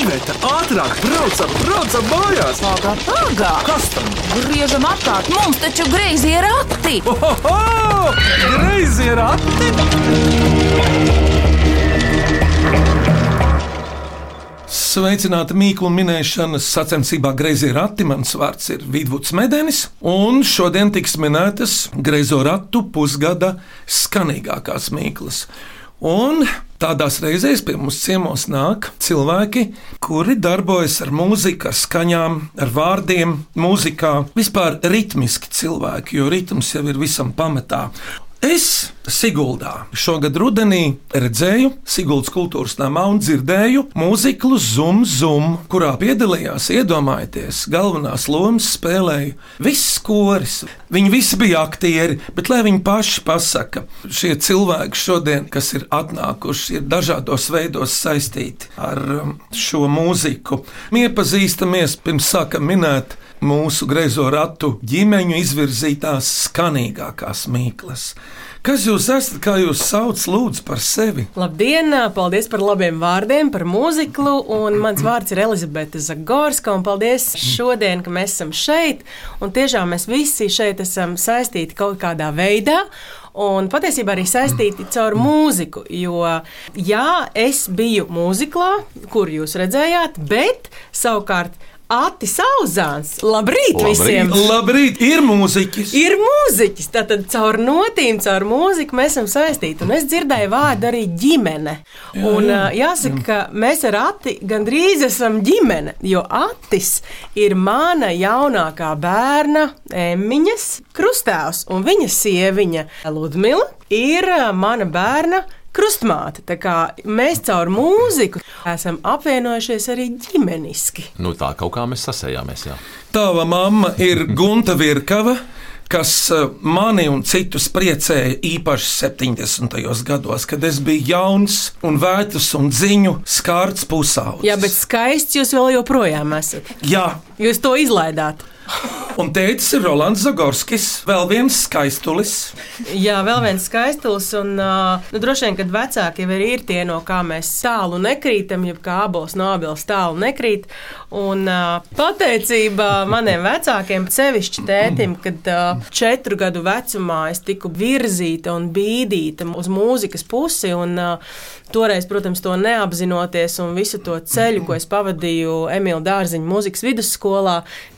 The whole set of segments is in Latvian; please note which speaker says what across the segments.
Speaker 1: Iveta, ātrāk, braucam, braucam mājās!
Speaker 2: Pagā, pagā!
Speaker 1: Kas tam?
Speaker 2: Griežam apkārt, mums taču greizi ir rati!
Speaker 1: Oho! Greizi ir ati!
Speaker 3: Sveicināti mīklu minēšanas sacensībā Greizie rati. Mans vārds ir Vidvuds Medenis, un šodien tiks minētas Greizo ratu pusgada skanīgākās mīklas. Un tādās reizēs pie mums ciemos nāk cilvēki, kuri darbojas ar mūziku, ar skaņām, ar vārdiem, mūzikā, vispār ritmiski cilvēki, jo ritms jau ir visam pamatā. Es Siguldā šogad rudenī redzēju Siguldas kultūras namā un dzirdēju mūziklu Zum Zum, kurā piedalījās, iedomājieties, galvenās lomas spēlēja viss koris. Viņi visi bija aktieri, bet lai viņi paši pasaka, šie cilvēki šodien, kas ir atnākuši, ir dažādos veidos saistīti ar um, šo mūziku. Iepazīstamies pirms sākam minēt mūsu greizo ratu ģimeņu izvirzītās skanīgākās mīklas. Kas jūs esat, kā jūs sauc, lūdzu, par sevi?
Speaker 4: Labdien! Paldies par labiem vārdiem, par mūziklu. Un mans vārds ir Elizabete Zagorska. Paldies šodien, ka mēs esam šeit. Un tiešām mēs visi šeit esam saistīti kaut kādā veidā. Un patiesībā arī saistīti caur mūziku. Jo, jā, es biju mūziklā, kur jūs redzējāt, bet savukārt Atis Auzāns. Labrīt,
Speaker 5: Labrīt.
Speaker 4: visiem!
Speaker 3: Labrīt, ir mūziķis!
Speaker 4: Ir mūziķis, tātad caur notīm, caur mūziku mēs esam saistīti. Un es dzirdēju vārdu arī ģimene. Un, jā, jāsaka, ka mēs ar Ati gandrīz esam ģimene, jo Atis ir mana jaunākā bērna Emiņas krustēvs, un viņa sieviņa Ludmila ir mana bērna. Krustmāte. Mēs caur mūziku esam apvienojušies arī ģimeniski.
Speaker 5: Nu, tā kaut kā mēs sasējāmies. Jā.
Speaker 3: Tava mamma ir Gunta Virkava. Kas eh, mani un citus priecēja īpaši 70. gados, kad es biju jauns un vērts un ziņu skārts pusaudzis.
Speaker 4: Jā, bet skaists jūs vēl joprojām esat.
Speaker 3: Jā,
Speaker 4: Jūs to izlaidāt.
Speaker 3: un tētis ir Rolands Zagorskis, vēl viens skaistulis.
Speaker 4: Jā, vēl viens skaistulis. Un, nu, droši vien, kad vecāki jau ir tie, no kā mēs tālu nekrītam, jeb kā abos no abiem tālu nekrīt. Un pateicība maniem vecākiem, sevišķi tētim, kad četru gadu vecumā es tiku virzīta un bīdīta uz mūzikas pusi. Un, Toreiz, protams, to neapzinoties, un visu to ceļu, ko es pavadīju Emīļa Dārziņa mūzikas vidusskolā,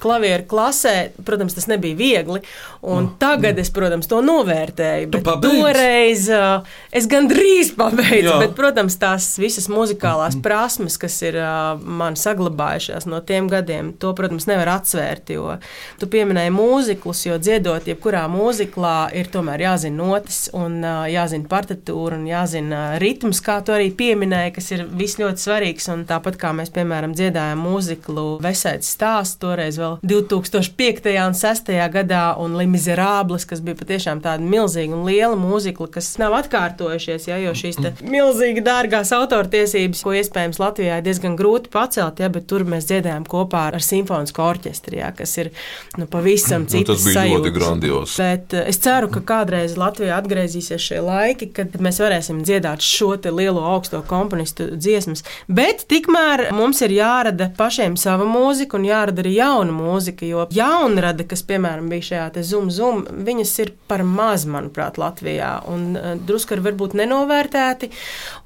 Speaker 4: klavieru klasē, protams, tas nebija viegli. Un tagad es, protams, to novērtēju. Bet toreiz uh, es gandrīz pabeidzu, bet, protams, tās visas muzikālās prasmes, kas ir uh, man saglabājušās no tiem gadiem, to, protams, nevar atsvērt. Jo tu pieminēji mūziklus, jo dziedot, jebkurā mūziklā ir tomēr jāzina notis un uh, jāzina partitūra un jāzina ritms, kā tu arī pieminēji, kas ir viss ļoti svarīgs. Un tāpat kā mēs, piemēram, dziedājām mūziklu Vesēts stāsts toreiz vēl 2005. un 2006. gadā un Limizerāblis, kas bija patiešām tāda milzīga un liela mūzikla, kas nav atkārtojušies, ja, jo šīs milzīgi dārgās autortiesības, ko iespējams Latvijā ir diezgan grūti pacelt, ja, bet tur mēs dziedājām kopā ar simfonisku orķestri, ja, kas ir nu, pavisam
Speaker 5: Nu,
Speaker 4: citas
Speaker 5: tas bija ļoti
Speaker 4: sajūtas.
Speaker 5: grandios.
Speaker 4: Bet eh, es ceru, ka kādreiz Latvijā atgriezīsies šie laiki, kad mēs varēsim dziedāt šo lielo augsto komponistu dziesmas. Bet tikmēr mums ir jārada pašiem sava mūzika un jārada arī jauna mūzika, jo jaunrada, kas, piemēram, bija šajā te zum zum, viņas ir par maz, manuprāt, Latvijā un eh, drusku arī varbūt nenovērtēti.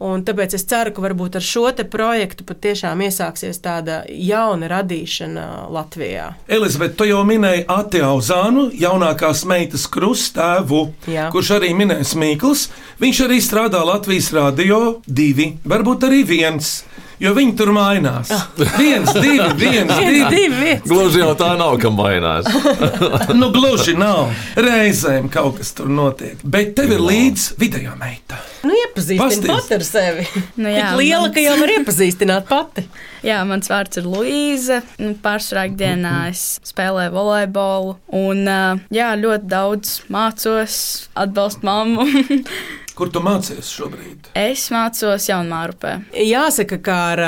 Speaker 4: Un tāpēc es ceru, ka varbūt ar šo te projektu patiešām iesāksies tāda jauna radīšana Latvijā.
Speaker 3: Elizabete, tu jau minēji Atiauzānu, jaunākās meitas krustēvu,
Speaker 4: Jā.
Speaker 3: kurš arī minēs Mīkls. Viņš arī strādā Latvijas Rādio divi, varbūt arī viens. Jo viņi tur mainās. Viens, divi, viens,
Speaker 4: Viens,
Speaker 3: divi.
Speaker 4: divi.
Speaker 5: Gluži jau tā nav, kam vainās.
Speaker 3: Nu, gluži nav. Reizēm kaut kas tur notiek. Bet tev ir līdzi video meita.
Speaker 4: Nu, iepazīstināt
Speaker 3: Pasties.
Speaker 4: pati ar sevi.
Speaker 6: Nu
Speaker 4: Tik
Speaker 6: jā,
Speaker 4: liela,
Speaker 6: mans-
Speaker 4: ka jau var iepazīstināt pati.
Speaker 6: Jā, mans vārds ir Luīza. Nu, Pārsvarā ikdienā es spēlēju volejbolu. Un, jā, ļoti daudz mācos, atbalstu mammu.
Speaker 3: Kur tu mācies šobrīd?
Speaker 6: es mācos Jaunmārupē.
Speaker 4: Jāsaka, ka ar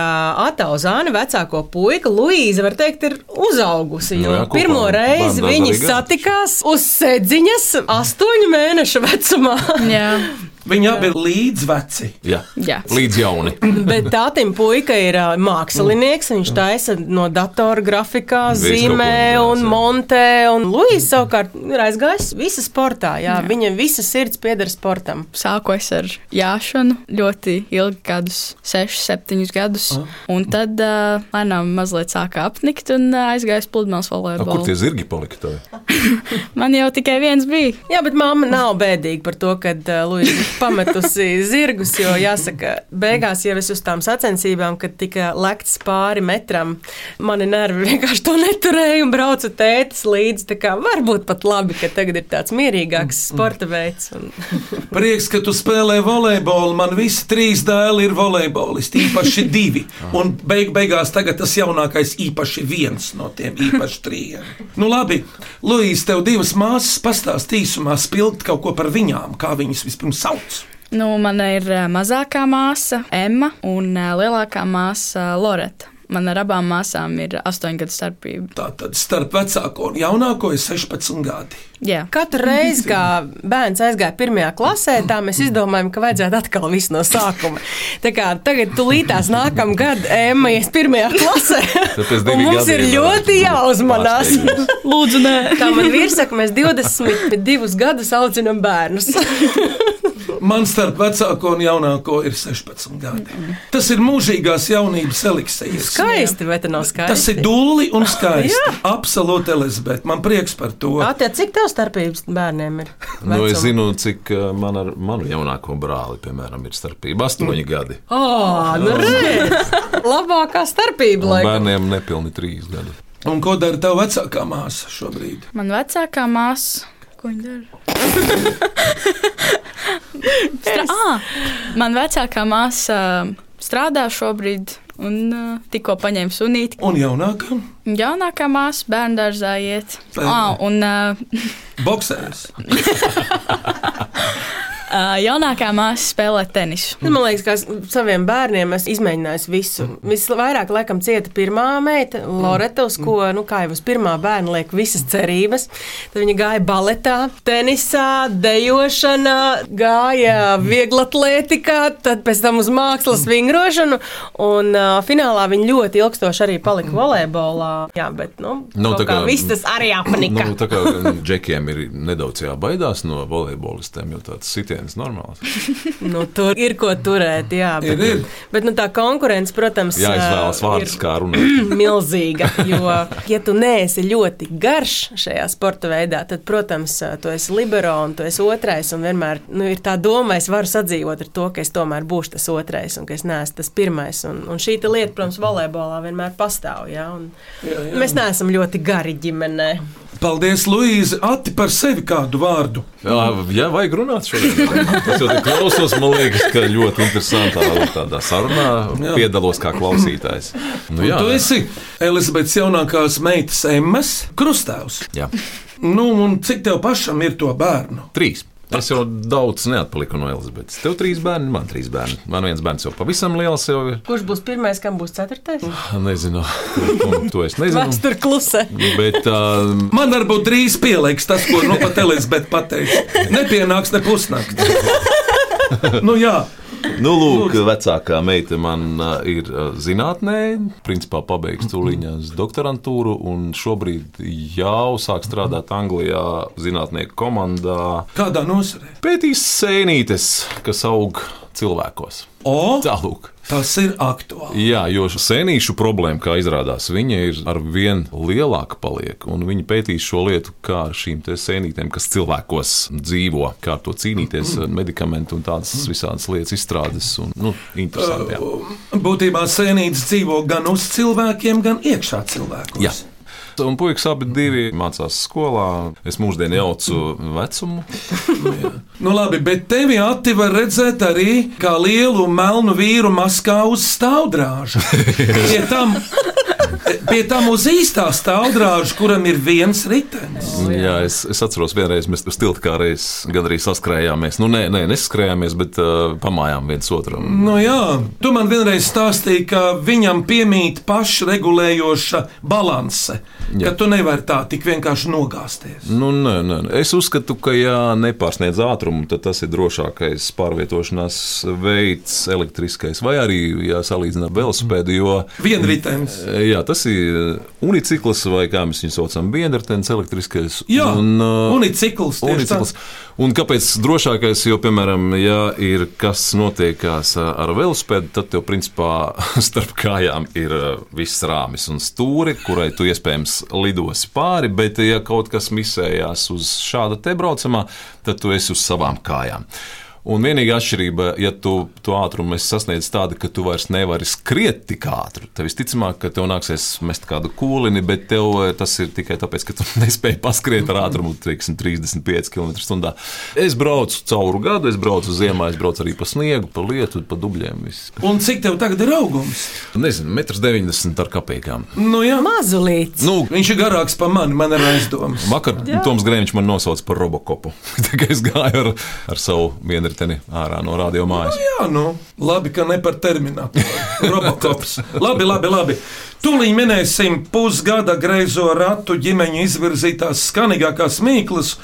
Speaker 4: Atāvu Zāni vecāko puiku Luīza, var teikt, ir uzaugusi.
Speaker 5: Nu
Speaker 4: Jo
Speaker 5: jā, kopā
Speaker 4: pirmo reizi viņi satikās uz sēdziņas astoņu mēnešu vecumā.
Speaker 6: Jā,
Speaker 3: Viņi abi ir līdzveci.
Speaker 5: Jā,
Speaker 6: Jā.
Speaker 5: līdz jauni.
Speaker 4: Bet tātim puika ir ā, mākslinieks. Viņš taisa no datora grafikā, zīmē un
Speaker 5: jā.
Speaker 4: montē. Un Luīs savukārt ir aizgājis visa sportā. Jā, viņa visa sirds pieder sportam.
Speaker 6: Sāku es ar jāšanu ļoti ilgi, kādus 6, 7 gadus. Un tad uh, lēnām mazliet sāka apnikt un uh, aizgāju uz pludmales
Speaker 5: A, kur
Speaker 6: volejbolu.
Speaker 5: tie zirgi palika?
Speaker 6: Man jau tikai viens bija.
Speaker 4: Jā, bet mamma nav bēdīga par to, ka uh, ir pametusi zirgus. Jo jāsaka, beigās jau es uz tām sacensībām, kad tika lekts pāri metram, mani nervi vienkārši to neturēja un braucu tētis līdzi. Tā kā varbūt pat labi, ka tagad ir tāds mierīgāks sporta veids. Un...
Speaker 3: Prieks, ka tu spēlē volejbolu. Man visi trīs dēli ir volejbolisti, īpaši divi. Un beig beigās tagad tas jaunākais īpaši viens no tiem īpaši trījiem. Nu labi, Luīs, tev divas māsas pastāst īsumā spilgt kaut ko par viņām, kā viņas vispirms sauc.
Speaker 6: Nu, man ir uh, mazākā māsa Emma un uh, lielākā māsa Loreta. Man ar abām māsām ir 8 gadu starpība.
Speaker 3: Tātad starp vecāko un jaunāko ir 16 gadi.
Speaker 6: Jā.
Speaker 4: Katru reizi, kad bērns aizgāja pirmajā klasē, tā mēs izdomājām, ka vajadzētu atkal visu no sākuma. Tā kā tagad tulītās nākamā gada Emma ies pirmajā klasē. Mums ir ļoti jāuzmanās.
Speaker 6: Lūdzu, nē.
Speaker 4: Kā man vīrs saka, mēs 22 gadus audzinām bērnus.
Speaker 3: Man starp vecāko un jaunāko ir 16 gadi. Tas ir mūžīgās jaunības eliksīrs.
Speaker 4: Skaisti, vai tas nav skaisti?
Speaker 3: Tas ir dūli un skaisti. Absolūti, Elizabete. Man prieks par to.
Speaker 4: Attiec, cik tev starpības bērniem ir?
Speaker 5: Nu, es zinu, cik uh, man ar manu jaunāko brāli, piemēram, ir starpība astoņi gadi.
Speaker 4: Oh, nu redz! Labākā starpība, laikam.
Speaker 5: bērniem nepilni trīs gadi.
Speaker 3: Un ko dara tava vecākā māsa šobrīd?
Speaker 6: Man vecākā māsa. Ko viņa dara? Ah, man vecākā māsa uh, strādā šobrīd un uh, tikko paņēma sunīti.
Speaker 3: Un jaunākā?
Speaker 6: Jaunākā māsa bērnu dārzā iet. Ah, un uh,
Speaker 3: Boksēs.
Speaker 6: uh, jaunākā māsa spēlē tenisu.
Speaker 4: Man liekas, ka saviem bērniem es izmēģināju visu. Visvairāk, laikam, cieta pirmā meita, Loreta, uz ko, nu, kā jau uz pirmā bērna liek visas cerības. Tad viņa gāja baletā, tenisā, dejošanā, gāja vieglatlētikā, tad pēc tam uz mākslas vingrošanu. Un uh, finālā viņa ļoti ilgstoši arī palika volejbolā. Jā, bet, nu,
Speaker 5: Nu,
Speaker 4: nu
Speaker 5: tā
Speaker 4: kā
Speaker 5: kā-
Speaker 4: viss tas arī apanika.
Speaker 5: Nu, tā kā džekiem ir nedaudz jābaidās no volejbolistiem, jo tāds sitiens normāls.
Speaker 4: Nu, tur ir ko turēt, jā. Bet,
Speaker 3: Ir, ir.
Speaker 4: bet nu, tā konkurence, protams,
Speaker 5: Jāizvēlas
Speaker 4: ā,
Speaker 5: vārdus,
Speaker 4: ir milzīga. Jo, ja tu neesi ļoti garš šajā sporta veidā, tad, protams, tu esi libero un tu esi otrais. Un vienmēr nu, ir tā doma, es varu sadzīvot ar to, ka es tomēr būšu tas otrais un ka es neesmu tas pirmais. Un, un šī te lieta, protams, volejbolā vienmēr pastāv. Jā, un
Speaker 3: Jā, jā.
Speaker 4: mēs neesam ļoti gari ģimenē.
Speaker 3: Paldies, Luīze. Ati par sevi kādu vārdu.
Speaker 5: Jā, jā, vajag runāt šodien. Es jau klausos, man liekas, ka ļoti interesantā tādā sarunā
Speaker 3: Jā.
Speaker 5: piedalos kā klausītājs. Nu, jā,
Speaker 3: Tu esi Elizabetes jaunākās meitas Emmas krustāvs.
Speaker 5: jā.
Speaker 3: Nu, un cik tev pašam ir to bērnu?
Speaker 5: Trīs. Es jau daudz neatpaliku no Elizabetes. Tev trīs bērni, man trīs bērni. Man viens bērns jau pavisam liels. Jau ir.
Speaker 4: Kurš būs pirmais, kam būs ceturtais?
Speaker 5: Nezinu, to, es nezinu.
Speaker 4: Vēsture klusē.
Speaker 5: Bet uh,
Speaker 3: Man varbūt drīz pieliks tas, ko nu pat Elizabete pateica. Nepienāks ne pusnakts. nu jā,
Speaker 5: Nu, lūk, vecākā meita man uh, ir uh, zinātnē, principā pabeigts tūlīņās doktorantūru, un šobrīd jau sāk strādāt Anglijā zinātnieku komandā.
Speaker 3: kādā nosarē?
Speaker 5: Pētīs sēnītes, kas aug cilvēkos.
Speaker 3: O,
Speaker 5: Tālūk.
Speaker 3: tas ir aktuāli.
Speaker 5: Jā, jo sēnīšu problēma, kā izrādās, viņa ir ar vien lielāka paliek. Un viņi pētīs šo lietu, kā šīm sēnītēm, kas cilvēkos dzīvo, kā ar to cīnīties, ar medikamentu un tādas visādas lietas izstrādes. Un, nu. Jā.
Speaker 3: Būtībā sēnītes dzīvo gan uz cilvēkiem, gan iekšā cilvēkos.
Speaker 5: Jā. Un puikas abi divi mācās skolā. Es mūždien jaucu vecumu.
Speaker 3: Nu, labi, bet tevi ati var redzēt arī kā lielu melnu vīru maskā uz stāvdrāža. Pie tam Pie tam uz īstā stāvdrāža, kuram ir viens ritenis.
Speaker 5: Jā, es, es atceros, vienreiz mēs uz tilta kā reizes gandrīz saskrējāmies. Nu, nē, nē nesaskrējāmies, bet uh, pamājām viens otram.
Speaker 3: Nu, jā, tu man vienreiz stāstīji, ka viņam piemīt pašregulējoša balanse.
Speaker 5: Jā.
Speaker 3: Ka tu nevari tā tik vienkārši nogāzties.
Speaker 5: Nu, nē, nē. Es uzskatu, ka, ja nepārsniedz ātrumu, tad tas ir drošākais pārvietošanās veids, elektriskais, vai arī, ar velosipēdu, jo
Speaker 3: Vienritenis.
Speaker 5: jā, tas ir unicikls vai kā mēs viņu saucam, vienritenis elektriskais.
Speaker 3: Jā,
Speaker 5: un, uh,
Speaker 3: Unicikls. tā.
Speaker 5: Un kāpēc drošākais? Jo, piemēram, ja ir kas notiekās ar velospēdu, tad tev principā starp kājām ir uh, viss rāmis un stūri, kurai tu iespējams lidosi pāri. Bet, ja kaut kas misējās uz šāda te braucamā, tad tu esi uz savām kājām. Un vienīgā atšķirība, ja tu to ātrumu esi sasniedzis tādu, ka tu vairs nevari skriet tik ātri, tad visticamāk, ka tev nāksies mest kādu kūlini, bet tev eh, tas ir tikai tāpēc, ka tu nespēji paskriet ar ātrumu teiksim, 35 km/h. Es braucu cauru gadu, es braucu ziemā, es braucu arī pa sniegu, pa lietu, pa dubļiem. Viss.
Speaker 3: Un cik tev tagad ir augums?
Speaker 5: Nezinu, 1,90 m ar kapekām.
Speaker 3: Nu, jā,
Speaker 4: Mazulīts.
Speaker 5: Nu,
Speaker 3: viņš ir garāks par mani, man ir aizdomas.
Speaker 5: Vakar Toms Grēviņš man nosauca par robokopu. Tā kā es gāju ar, ar savu vienriteni ārā no radio mājas.
Speaker 3: Jā, nu, labi, ka ne par terminātoru. Robokops. Labi, labi, labi. Tūlīt minēsim pusgada greizo ratu ģimeņa izvirzītās skanīgākās mīklas.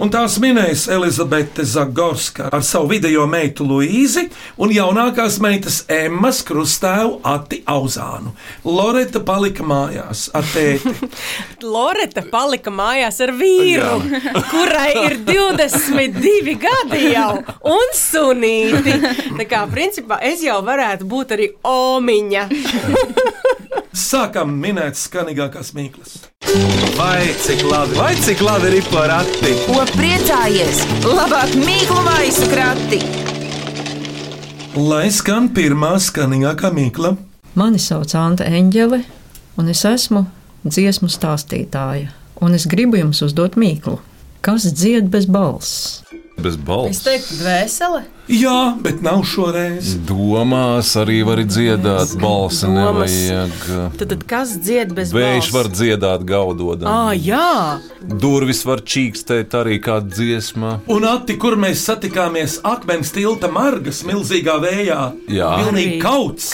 Speaker 3: Un tās minēs Elizabete Zagorska ar savu video meitu Luīzi un jaunākās meitas Emmas krustēvu Ati Auzānu. Loreta palika mājās ar tēti.
Speaker 4: Loreta palika mājās ar vīru, kurai ir 22 gadi jau un sunīti. Tā kā principā es jau varētu būt arī omiņa.
Speaker 3: Sākam minēt skanīgākās mīklas.
Speaker 1: Vai cik labi, vai cik labi ir porakti?
Speaker 2: Ko priecājies? Labāk mīklu maisu krati!
Speaker 3: Lai skan pirmā skanīgākā mīkla.
Speaker 7: Mani sauc Anta Eņģele, un es esmu dziesmu stāstītāja. Un es gribu jums uzdot mīklu. Kas dzied bez balss?
Speaker 5: Bez
Speaker 4: Es
Speaker 5: balss.
Speaker 4: teiktu, dvēsele.
Speaker 3: Jā, bet nav šoreiz.
Speaker 5: Domās arī var dziedāt, balsi
Speaker 4: Domas.
Speaker 5: nevajag.
Speaker 4: Tad, tad kas dzied bez
Speaker 5: Vējš
Speaker 4: balss?
Speaker 5: var dziedāt, gaudot.
Speaker 4: Ah, jā,
Speaker 5: Durvis var čīkstēt arī kā dziesma.
Speaker 3: Un ati, kur mēs satikāmies akmens tilta margas milzīgā vējā,
Speaker 5: Jā.
Speaker 3: pilnīgi kauts.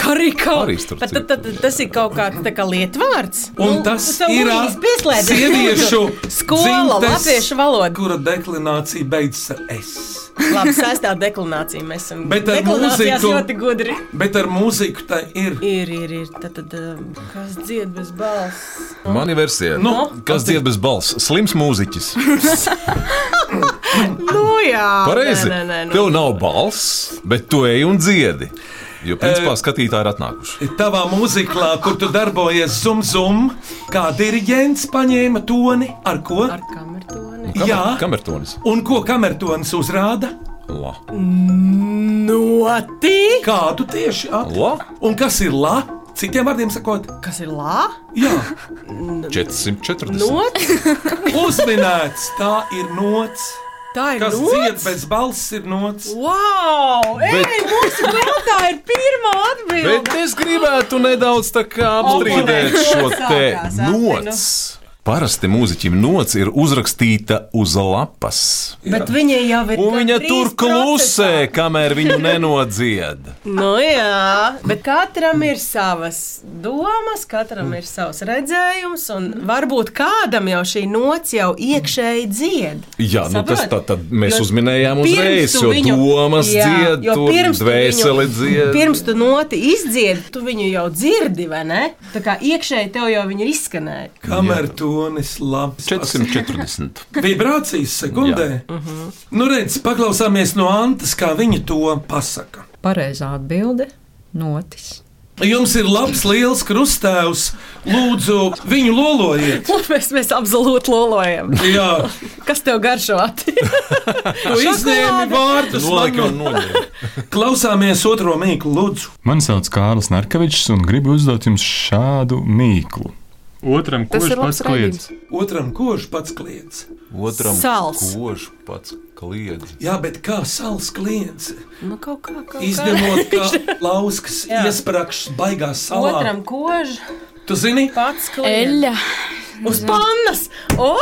Speaker 5: starp
Speaker 4: kas. Tad, tad, tas ir kaut kāds tā kā lietvārds.
Speaker 3: Un tas
Speaker 4: Nu, tas
Speaker 3: ir sieviešu
Speaker 4: skola,
Speaker 3: dzimtes,
Speaker 4: latviešu valoda.
Speaker 3: kura deklinācija beidzas ar S.
Speaker 4: Labi, sestā deklinācija mēs esam.
Speaker 3: Bet ar
Speaker 4: Deklinācijās
Speaker 3: mūziku-
Speaker 4: ļoti gudri.
Speaker 3: Bet ar mūziku tā ir.
Speaker 4: Ir, ir, ir. Tad, tad um, kas dzied bez balss?
Speaker 5: Mani versija.
Speaker 3: Nu,
Speaker 5: Kas dzied bez balss? Slims mūziķis.
Speaker 4: Nu, jā.
Speaker 5: Pareizi.
Speaker 4: Nē, nē, nē, nu.
Speaker 5: Tev nav balss, bet tu ej un dziedi. Jo, principā, skatītāji ir atnākuši.
Speaker 3: Tavā mūziklā, kur tu darbojies zum zum, kā diriģents paņēma toni ar ko?
Speaker 4: Ar kamertoni.
Speaker 3: Jā.
Speaker 5: Kamertonis.
Speaker 3: Un ko kamertonis uzrāda?
Speaker 5: La.
Speaker 4: Noti.
Speaker 3: Kādu tieši ati?
Speaker 5: La.
Speaker 3: Un kas ir la? Citiem vārdiem sakot,
Speaker 4: Kas ir lā?
Speaker 3: jā,
Speaker 5: 440.
Speaker 4: Nots.
Speaker 3: uzminēts, tā ir nots.
Speaker 4: Tā ir
Speaker 3: Kas dzied bez balss, ir nots.
Speaker 4: Wow! Ej, mūsu prātā ir pirmā atbilde.
Speaker 5: Bet es gribētu nedaudz tā kā apstrīdēt šo te
Speaker 4: nu.
Speaker 5: nots. Parasti mūziķim nots ir uzrakstīta uz lapas.
Speaker 4: Bet viņa jau ir.
Speaker 5: Un viņa tur klusē,
Speaker 4: procesā.
Speaker 5: kamēr viņu nenodzied.
Speaker 4: Nu, jā, bet katram ir savas domas, katram ir savs redzējums, un varbūt kādam jau šī nots jau iekšēji dzied.
Speaker 5: Jā, nu tas tā, tad mēs
Speaker 4: Jo
Speaker 5: uzminējām uzreiz,
Speaker 4: tu
Speaker 5: jo
Speaker 4: viņu-
Speaker 5: domas
Speaker 4: Jā,
Speaker 5: dzied,
Speaker 4: jo pirms tu
Speaker 5: dvēseli
Speaker 4: viņu-
Speaker 5: dzied.
Speaker 4: Pirms tu noti izdziedi, tu viņu jau dzirdi, vai ne? Tā kā iekšēji tev jau viņa ir izskanēja.
Speaker 3: Kamertonis labs.
Speaker 5: 440.
Speaker 3: Vibrācijas sekundē. Nu, redz, paklausāmies no Antas, kā viņa to pasaka.
Speaker 7: Pareizā atbilde - notis.
Speaker 3: Jums ir labs, liels krustēvs. Lūdzu, viņu lolojiet.
Speaker 4: Mēs, mēs absolūti lolojam.
Speaker 3: Jā,
Speaker 4: Kas tev garšo?
Speaker 3: Tu izņēmi vārdus. No-. Klausāmies otro mīklu, lūdzu.
Speaker 8: Mani sauc Kārlis Narkevičs un gribu uzdot jums šādu mīklu. Otram,
Speaker 4: labs
Speaker 8: pats kliedz?
Speaker 3: Otram kož pats kliedz.
Speaker 5: Otram
Speaker 4: Sals.
Speaker 5: kož pats kliedz.
Speaker 3: Jā, bet kā sāls kliedz?
Speaker 4: Nu, kaut kā, kaut kā.
Speaker 3: Izņemot, ka lauskas
Speaker 4: Jā.
Speaker 3: iesprāgšas baigās salā.
Speaker 4: Otram kož.
Speaker 3: Tu zini,
Speaker 4: Pats kliedz.
Speaker 6: Eļļa.
Speaker 4: Uz pannas! O!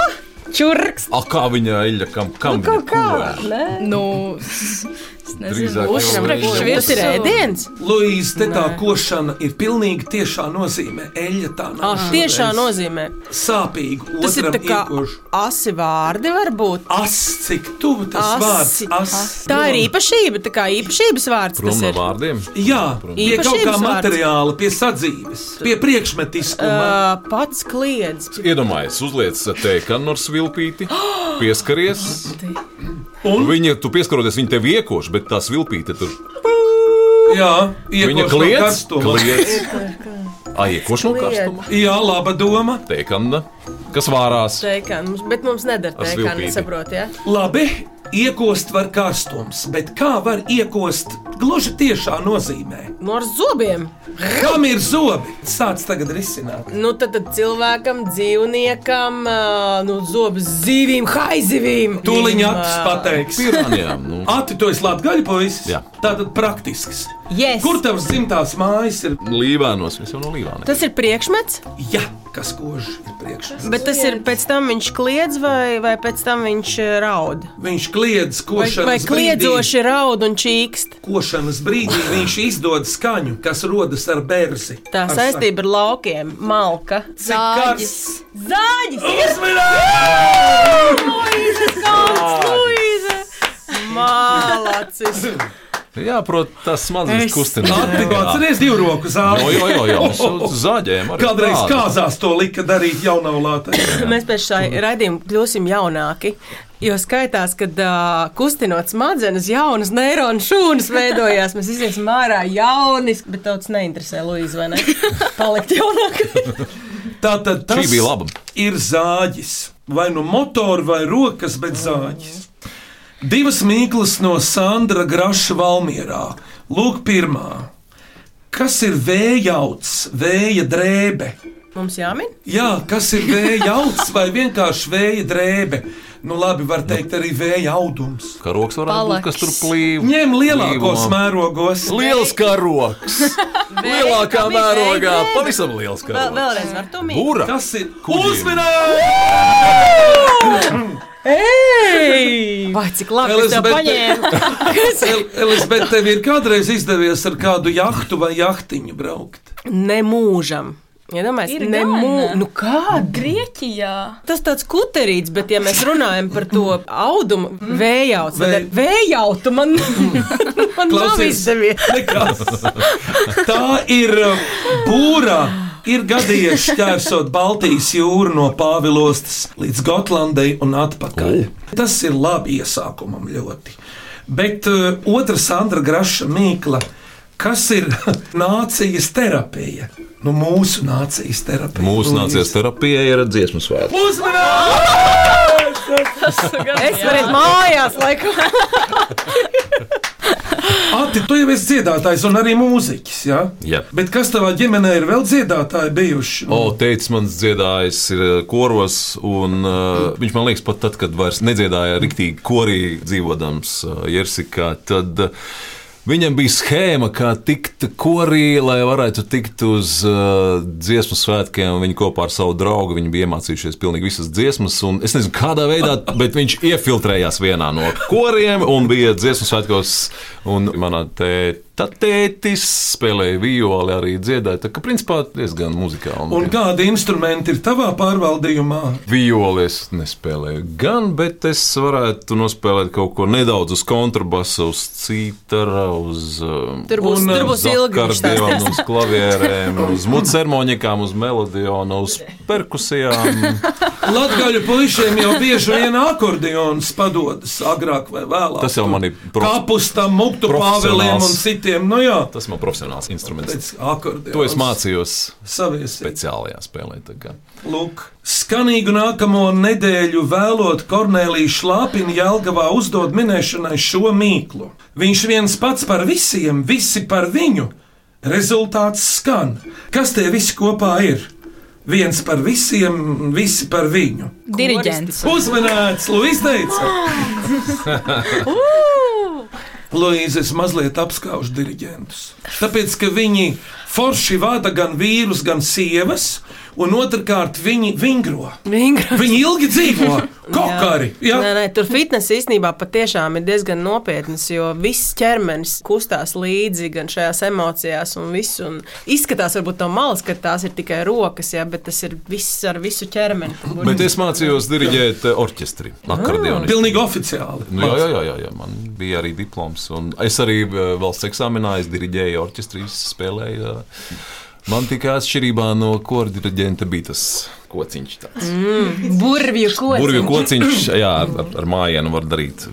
Speaker 4: Čurks!
Speaker 5: A, kā viņa eļļa, kam, kam kož?
Speaker 6: Nu,
Speaker 5: Drīzāk jau
Speaker 6: uzsprāgst
Speaker 5: eļļa.
Speaker 4: Tas ir ēdiens!
Speaker 3: Luīze, te tā košana ir pilnīgi tiešā nozīmē. Eļļa tā nav.
Speaker 4: Ah, tiešā nozīmē.
Speaker 3: Sāpīgu.
Speaker 4: Tas ir tā kā
Speaker 3: iekož.
Speaker 4: asi vārdi, varbūt.
Speaker 3: As, cik tuvu tas vārds.
Speaker 4: Asi.
Speaker 3: As.
Speaker 4: Tā ir īpašība, tā kā īpašības vārds.
Speaker 5: Prom
Speaker 4: Tas
Speaker 5: no
Speaker 4: ir.
Speaker 5: vārdiem.
Speaker 3: Jā, pie
Speaker 4: Īpašības
Speaker 3: kaut kā materiāla, pie sadzīves, pie priekšmetiskuma.
Speaker 4: Uh, pats kliedz.
Speaker 5: Iedomājies, uzliec tēkanu ar svilpīti, pieskaries. Un viņa, tu pieskaroties, viņa tev iekoš, bet tā svilpīte tur.
Speaker 3: Jā,
Speaker 5: Viņa kliedz, kliedz. Ai, iekoš no karstuma.
Speaker 3: Jā, laba doma.
Speaker 5: Tēkana, kas vārās.
Speaker 4: Teikans, bet mums nedara
Speaker 5: Ar
Speaker 4: teikanu,
Speaker 5: svilpīti.
Speaker 4: saprot, ja?
Speaker 3: Labi, iekost var karstums, bet kā var iekost gluži tiešā nozīmē?
Speaker 4: No Nu, ar zobiem.
Speaker 3: Kam ir zobi? Sāc tagad risināt.
Speaker 4: Nu, tad, tad cilvēkam, dzīvniekam, nu, zobus zivīm, haizivīm.
Speaker 3: Tūliņ acis pateiks.
Speaker 5: Piranijām, nu.
Speaker 3: Ati, tu esi latgaļu puisis?
Speaker 5: Jā.
Speaker 3: Tātad praktisks.
Speaker 4: Yes.
Speaker 3: Kur tavs dzimtās mājas ir?
Speaker 5: Līvānos, mēs jau no līvāniem.
Speaker 4: Tas ir priekšmets,
Speaker 3: Jā, kas kož ir priekšā.
Speaker 4: bet tas ir pēc tam viņš kliedz vai, vai pēc tam viņš raud.
Speaker 3: Viņš kliedz
Speaker 4: Vai,
Speaker 3: košanas
Speaker 4: vai
Speaker 3: brīdī.
Speaker 4: kliedzoši raud un čīkst.
Speaker 3: Košanas brīdī viņš izdod skaņu, kas rodas ar berzi.
Speaker 4: Tā
Speaker 3: Ar
Speaker 4: saistība ar laukiem, malka.
Speaker 3: karsts?
Speaker 4: Zāģis!
Speaker 3: Uzmanīgi!
Speaker 4: Luīze, kāds, Luīze!
Speaker 5: Jā, protams, tas smadzenes kustinās.
Speaker 3: Atpakaļ, atceries divu roku
Speaker 5: Jā,
Speaker 3: zāli.
Speaker 5: jā, jā, jā. Zāģējam. arī
Speaker 3: Kādreiz
Speaker 5: tādu.
Speaker 3: kāzās to lika darīt jaunavlātai.
Speaker 4: Mēs pēc šā raidījuma kļūsim jaunāki. Jo skaitās, ka uh, kustinot smadzenes, jaunas neironu šūnas veidojās. Mēs visi esam ārā jauni, bet tauts neinteresē Luīzu, vai ne? Palikt jaunāk.
Speaker 3: Tātad tas
Speaker 5: Šī bija laba.
Speaker 3: ir zāģis. Vai nu motora, vai rokas, bet zāģis. Divas mīklas no Sandra Graša Valmierā. Lūk, pirmā. Kas ir vējauts, vēja drēbe?
Speaker 4: Mums jāmin?
Speaker 3: Jā, kas ir vēja augs vai vienkārši vēja drēbe? Nu, labi, var teikt arī vēja audums.
Speaker 5: Karoks varētu būt, kas tur plīv.
Speaker 3: Ņem lielākos
Speaker 5: Plīvumā.
Speaker 3: mērogos.
Speaker 5: Liels karoks! Lielākā mērogā, pavisam liels
Speaker 4: Vēl,
Speaker 5: karoks.
Speaker 4: vēlreiz var to mīt.
Speaker 5: Būra!
Speaker 3: Tas ir
Speaker 5: Kuģim.
Speaker 4: Ei! Vai cik labi tev
Speaker 3: Elizabete.
Speaker 4: paņēmu?
Speaker 3: Elizabete, tev ir kādreiz izdevies ar kādu jahtu vai jahtiņu braukt?
Speaker 4: Nemūžam.
Speaker 6: Ir
Speaker 4: ja
Speaker 6: gan.
Speaker 4: nemūžam. Nu kā?
Speaker 6: Grieķijā.
Speaker 4: Tas tāds kuterīts, bet, ja mēs runājam par to audumu, vējauts,
Speaker 3: Vē-
Speaker 4: tad vējautu man, man nav
Speaker 3: Klausies.
Speaker 4: izdevies.
Speaker 3: Nekas. Tā ir uh, būra. Ir gadījies šķērsot Baltijas jūru no Pāvilostas līdz Gotlandai un atpakaļ. Tas ir labi iesākumam ļoti. Bet uh, otra Sandra Graša mīkla, kas ir nācijas terapija? Nu, mūsu nācijas terapija.
Speaker 5: Mūsu nācijas terapija ir dziesmu svētki.
Speaker 3: Uzmanīgi!
Speaker 4: Es varu mājās, laikam.
Speaker 3: Ati, tu jau esi dziedātājs un arī mūziķis. Ja?
Speaker 5: Jā.
Speaker 3: Bet kas tavā ģimenē ir vēl dziedātāji bijuši?
Speaker 5: O, teicis, mans dziedājs ir eh, koros, un uh, viņš man liekas, pat tad, kad vairs nedziedāja rīktīgi korī dzīvodams uh, Jersikā, tad uh, viņam bija schēma, kā tikt korī, lai varētu tikt uz uh, dziesmu svētkiem. Viņi kopā ar savu draugu bija iemācījušies pilnīgi visas dziesmas, es nezinu, kādā veidā, bet viņš iefiltrējās vienā no koriem un bija dziesmu svētkos, un manā tētā. Tad tētis spēlēja violi, arī dziedāja. Tā kā principā diezgan muzikāli.
Speaker 3: Un kādi instrumenti ir tavā pārvaldījumā?
Speaker 5: Violi es nespēlēju gan, bet es varētu nospēlēt kaut ko nedaudz uz kontrabasa, uz cītara, uz um, akordioniem,
Speaker 4: stāstīs.
Speaker 5: uz klavierēm, uz mucermoņikām, uz melodionu, uz perkusijām.
Speaker 3: Latvijas puišiem jau bieži vien akordeons padodas agrāk vai vēlāk.
Speaker 5: Tas jau man ir prof-
Speaker 3: Kapustam, muktu pāveliem un citiem. Nu jā,
Speaker 5: Tas man profesionāls instruments.
Speaker 3: pēc akordeons.
Speaker 5: To es mācījos
Speaker 3: Savies.
Speaker 5: speciālajā spēlē.
Speaker 3: Lūk, skanīgu nākamo nedēļu vēlot Kornelijas Šlāpina Jelgavā uzdod minēšanai šo mīklu. Viņš viens pats par visiem, visi par viņu. Rezultāts skan. Kas tie visi kopā ir? Viens par visiem, visi par viņu.
Speaker 6: Diriģents.
Speaker 3: Uzmanīts, Lūdzu, teica. Lūdzu, es mazliet apskaužu diriģentus. Tāpēc, ka viņi forši vada gan vīrus, gan sievas, un otrkārt viņi vingro.
Speaker 4: Vingro.
Speaker 3: Viņi ilgi dzīvo, kokari. Jā.
Speaker 4: Nē, nē, tur fitness īstenībā patiešām ir diezgan nopietnas, jo viss ķermenis kustās līdzi gan šajās emocijās, un viss. Un izskatās, varbūt no malas, ka tās ir tikai rokas, jā, bet tas ir viss ar visu ķermeni.
Speaker 5: Bet es mācījos diriģēt eh, orķestri, akordeonistu.
Speaker 3: Pilnīgi oficiāli.
Speaker 5: Nu, jā, jā, jā, jā, jā, man bija arī diploms. un Es arī eh, valsts eksāmenā es diriģēju orķestri, spēlēju. eh, Man tikai atšķirībā no kora diriģenta bija tas kociņš. Tāds.
Speaker 4: Burvju kociņš.
Speaker 5: Burvju kociņš, jā, ar, ar mājienu var darīt.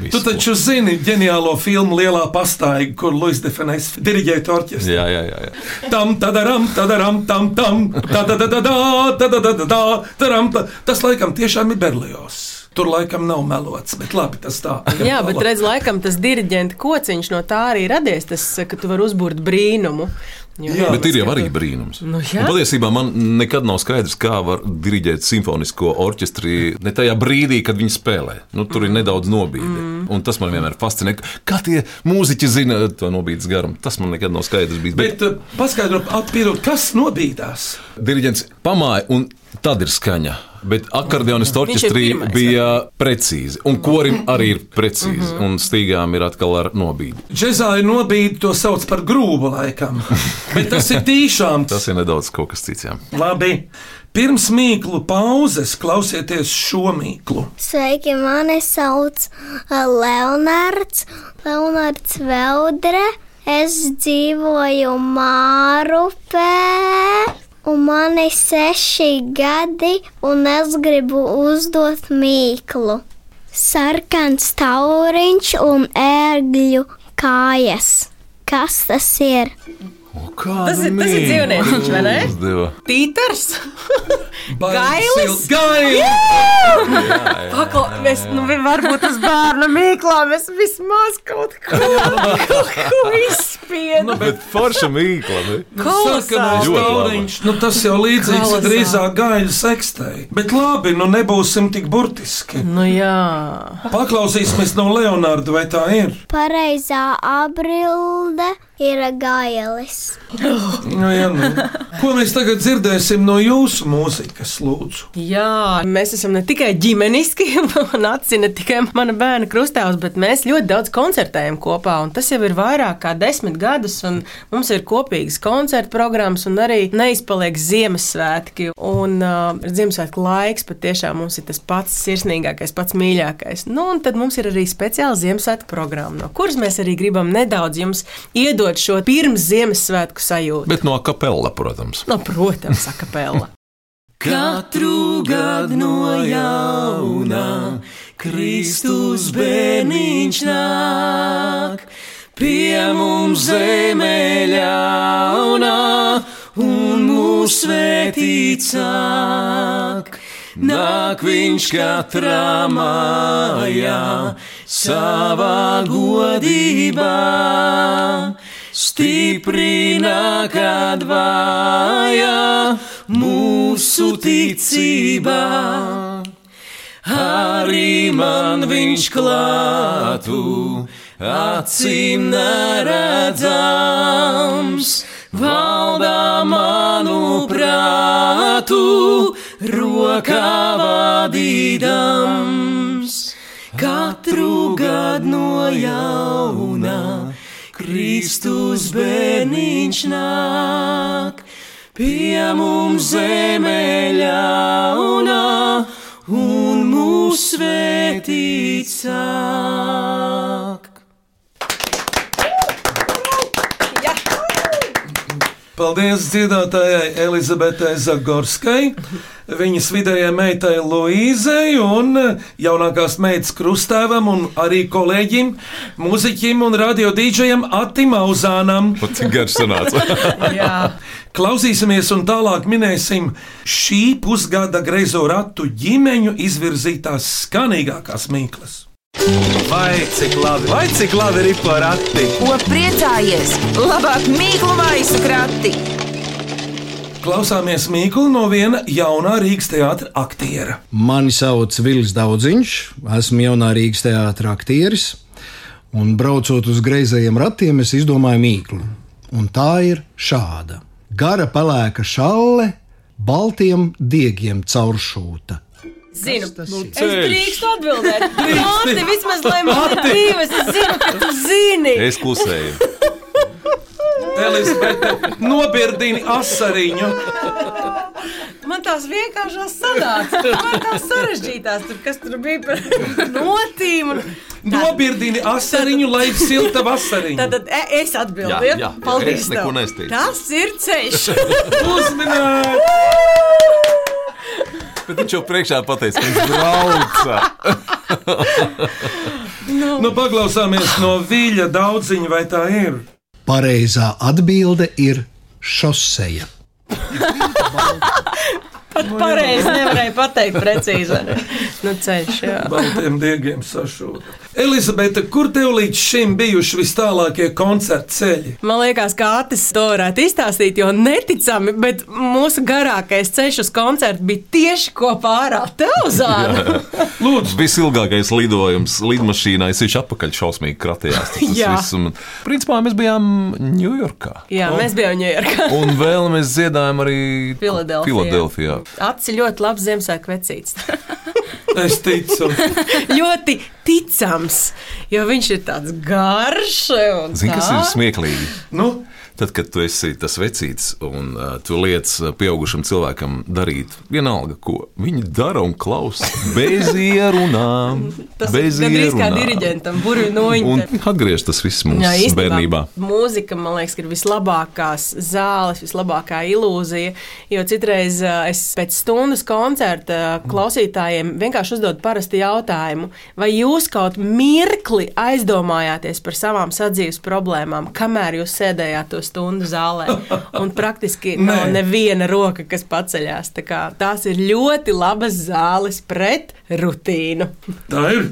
Speaker 5: Visu.
Speaker 3: Tu taču zini ģeniālo filmu Lielā pastaiga, kur Luis de Fenes diriģēja orķestri.
Speaker 5: Jā, jā, jā. jā.
Speaker 3: Tam, tadaram, tadaram, tam, tam, tadadadadā, tadadadadā, taram, ta. Tas laikam tiešām ir Berlijos. Tur laikam nav melots, bet labi, tas tā.
Speaker 4: Jā, bet redz, laikam tas diriģenta kociņš no tā arī radies, tas, ka tu vari uzbūrt brīnumu. Jo,
Speaker 3: Jā,
Speaker 5: Bet ir jau arī brīnums.
Speaker 4: Nu, jā.
Speaker 5: Un patiesībā man nekad nav skaidrs, kā var diriģēt simfonisko orķestri ne tajā brīdī, kad viņi spēlē. Nu, tur ir nedaudz nobīde. Mm. Un tas man vienmēr fascinē. Kā tie mūziķi zina to nobīdes garumu? Tas man nekad nav skaidrs bijis. Bet,
Speaker 3: Bet uh, paskaidro, atpīrot, kas nobīdās.
Speaker 5: Diriģents pamāja, un tad ir skaņa. Bet
Speaker 4: ir
Speaker 5: orķestrī bija precīzi, un korim arī ir precīzi,
Speaker 4: Mhm.
Speaker 5: un stīgām ir atkal ar nobīdi.
Speaker 3: Džezā ir nobīde, to sauc par grūbu laikam. Bet tas ir tīšām.
Speaker 5: Tas ir nedaudz kaut kas cits. jā.
Speaker 3: Labi. Pirms mīklu pauzes klausieties šo mīklu.
Speaker 9: Sveiki, mani sauc uh, Leonards, Leonards Veldre. Es dzīvoju Mārupē, un man ir seši gadi, un es gribu uzdot mīklu. Sarkans tauriņš un ērgļu kājas. Kas tas ir?
Speaker 4: Tas ir- tas ir dzīvnieciņš, vai ne? Pīters!
Speaker 3: Gailis!
Speaker 4: Gailis! Pakla, mēs, nu, varbūt tas bērnu mīklā mēs vismaz kaut ko, kaut ko izspiedam.
Speaker 3: Nu,
Speaker 5: Bet forša mīkla. Ne? Ļoti labi.
Speaker 3: tauriņš, nu tas jau līdzīgs ir
Speaker 4: Kolosāli.
Speaker 3: drīzāk gaļu sekstei. Bet labi, nu nebūsim tik burtiski.
Speaker 4: Nu jā.
Speaker 3: Paklausīsimies no Leonarda, vai tā ir?
Speaker 9: Pareizā aprilde ir gailis.
Speaker 3: Nu, jā, nu. Ko mēs tagad dzirdēsim no jūsu mūzikas, lūdzu?
Speaker 4: Jā, mēs esam ne tikai ģimeniski, un atzina tikai mana bērna krustāvs, bet mēs ļoti daudz koncertējam kopā. un Tas jau ir vairāk kā desmit gadus, un mums ir kopīgas koncertu programmas, un arī neizpaliek Ziemassvētki. Un uh, Ziemassvētku laiks patiešām mums ir tas pats sirsnīgākais, pats mīļākais. Nu, un tad mums ir arī speciāla Ziemassvētku programma, no kuras mēs arī gribam nedaudz jums iedot šo pirms Ziemassvētku sajūtu.
Speaker 5: Bet no kapela, protams.
Speaker 4: No, protams, akapela.
Speaker 1: Katru gadu no jauna Kristus bērniņš nāk pie mums zemē ļaunā un mūs svētīt sāk. Nāk viņš katrā mājā savā godībā, stiprina, kad vājā mūsu ticībā. Arī man viņš klātu, acīm neredzams, valdā manu prātu, rokā vadīdams. Katru gadu no jauna Kristus bērniņš nāk pie mums zemē ļaunā un mūs svētīt sāk.
Speaker 3: Paldies dziedātājai Elizabetei Zagorskai, viņas vidējai meitai Luīzei un jaunākās meitas krustēvam un arī kolēģim, mūziķim un radio dīdžejam Atim Auzānam.
Speaker 5: Cik garš sanāca.
Speaker 4: Jā.
Speaker 3: Klausīsimies un tālāk minēsim šī pusgada greizo ratu ģimeņu izvirzītās skanīgākās mīklas.
Speaker 1: Vai cik labi, vai cik labi ir porati?
Speaker 2: Ko priecājies? Labāk mīklu maisu krati!
Speaker 3: Klausāmies mīklu no viena jaunā Rīgas teātra aktiera.
Speaker 10: Mani sauc Vils Daudziņš, esmu jaunā Rīgas teātris aktieris. Un braucot uz greizajiem ratiem, es izdomāju mīklu. un tā ir šāda: gara pelēka šalle, baltiem diegiem cauršūta.
Speaker 4: Zinu,
Speaker 10: tas
Speaker 4: nu, es drīkstu atbildēt. Māte, vismaz lai man ir divas, es zinu, ka tu zini.
Speaker 5: Es klusēju.
Speaker 3: Elizabete, nobirdini asariņu.
Speaker 4: Man tās vienkāršās sanāca. Man tās sarežģītās, tur, kas tur bija par notīm. Un...
Speaker 3: Nobirdini asariņu, lai silta vasariņa.
Speaker 4: Tad e, es atbildēju.
Speaker 5: Jā, jā,
Speaker 4: Paldies.
Speaker 5: es neko nesteicu.
Speaker 4: Tas ir ceļš.
Speaker 3: Uzminēt!
Speaker 5: Bet viņš jau priekšā pateica, ka viņš brauca.
Speaker 3: Nu, paklausāmies no viļņa daudziņa, vai tā ir?
Speaker 10: Pareizā atbilde ir šoseja.
Speaker 4: Pat pareizi nevarēja pateikt precīzi. Nu, ceļš, jā.
Speaker 3: Baltiem diegiem sašūta. Elizabete, kur tev līdz šim bijuši vis tālākie koncerta ceļi?
Speaker 4: Man liekas, ka Atis to varētu izstāstīt, jo neticami, bet mūsu garākais ceļš uz koncertu bija tieši kopā ar tevi, Zāne.
Speaker 3: Lūdzu,
Speaker 5: Visilgākais lidojums lidmašīnā, es viņš atpakaļ šausmīgi kratījās. Tas
Speaker 4: Jā.
Speaker 5: viss, un, principā mēs bijām Ņujorkā.
Speaker 4: Jā, mēs bijām Ņujorkā.
Speaker 5: Un vēl mēs dziedājām arī
Speaker 4: Filadelfijā.
Speaker 5: Filadelfijā.
Speaker 4: Acis ļoti labs Ziemassvētku vecīts.
Speaker 3: es ticu.
Speaker 4: ļoti ticams, jo viņš ir tāds garš. un
Speaker 5: Zini, kas ir smieklīgi?
Speaker 3: Nu,
Speaker 5: Tad, kad tu esi tas vecīts un uh, tu liec uh, pieaugušam cilvēkam darīt vienalga, ko viņi dara un klausa bez ierunām.
Speaker 4: Tas
Speaker 5: bez
Speaker 4: ir gandrīz kā diriģentam.
Speaker 5: Un atgriež tas viss mūsu
Speaker 4: Jā, īstenībā
Speaker 5: bērnībā.
Speaker 4: Mūzika, man liekas, ir vislabākās zāles, vislabākā ilūzija. Jo citreiz ā, es pēc stundas koncerta klausītājiem vienkārši uzdodu parastu jautājumu, vai jūs kaut mirkli aizdomājāties par savām sadzīves problēmām, kamēr jūs sēdējāt to stundu zālē. Un praktiski nav neviena roka, kas paceļās. Tā kā Tās ir ļoti labas zāles pret rutīnu.
Speaker 3: tā ir.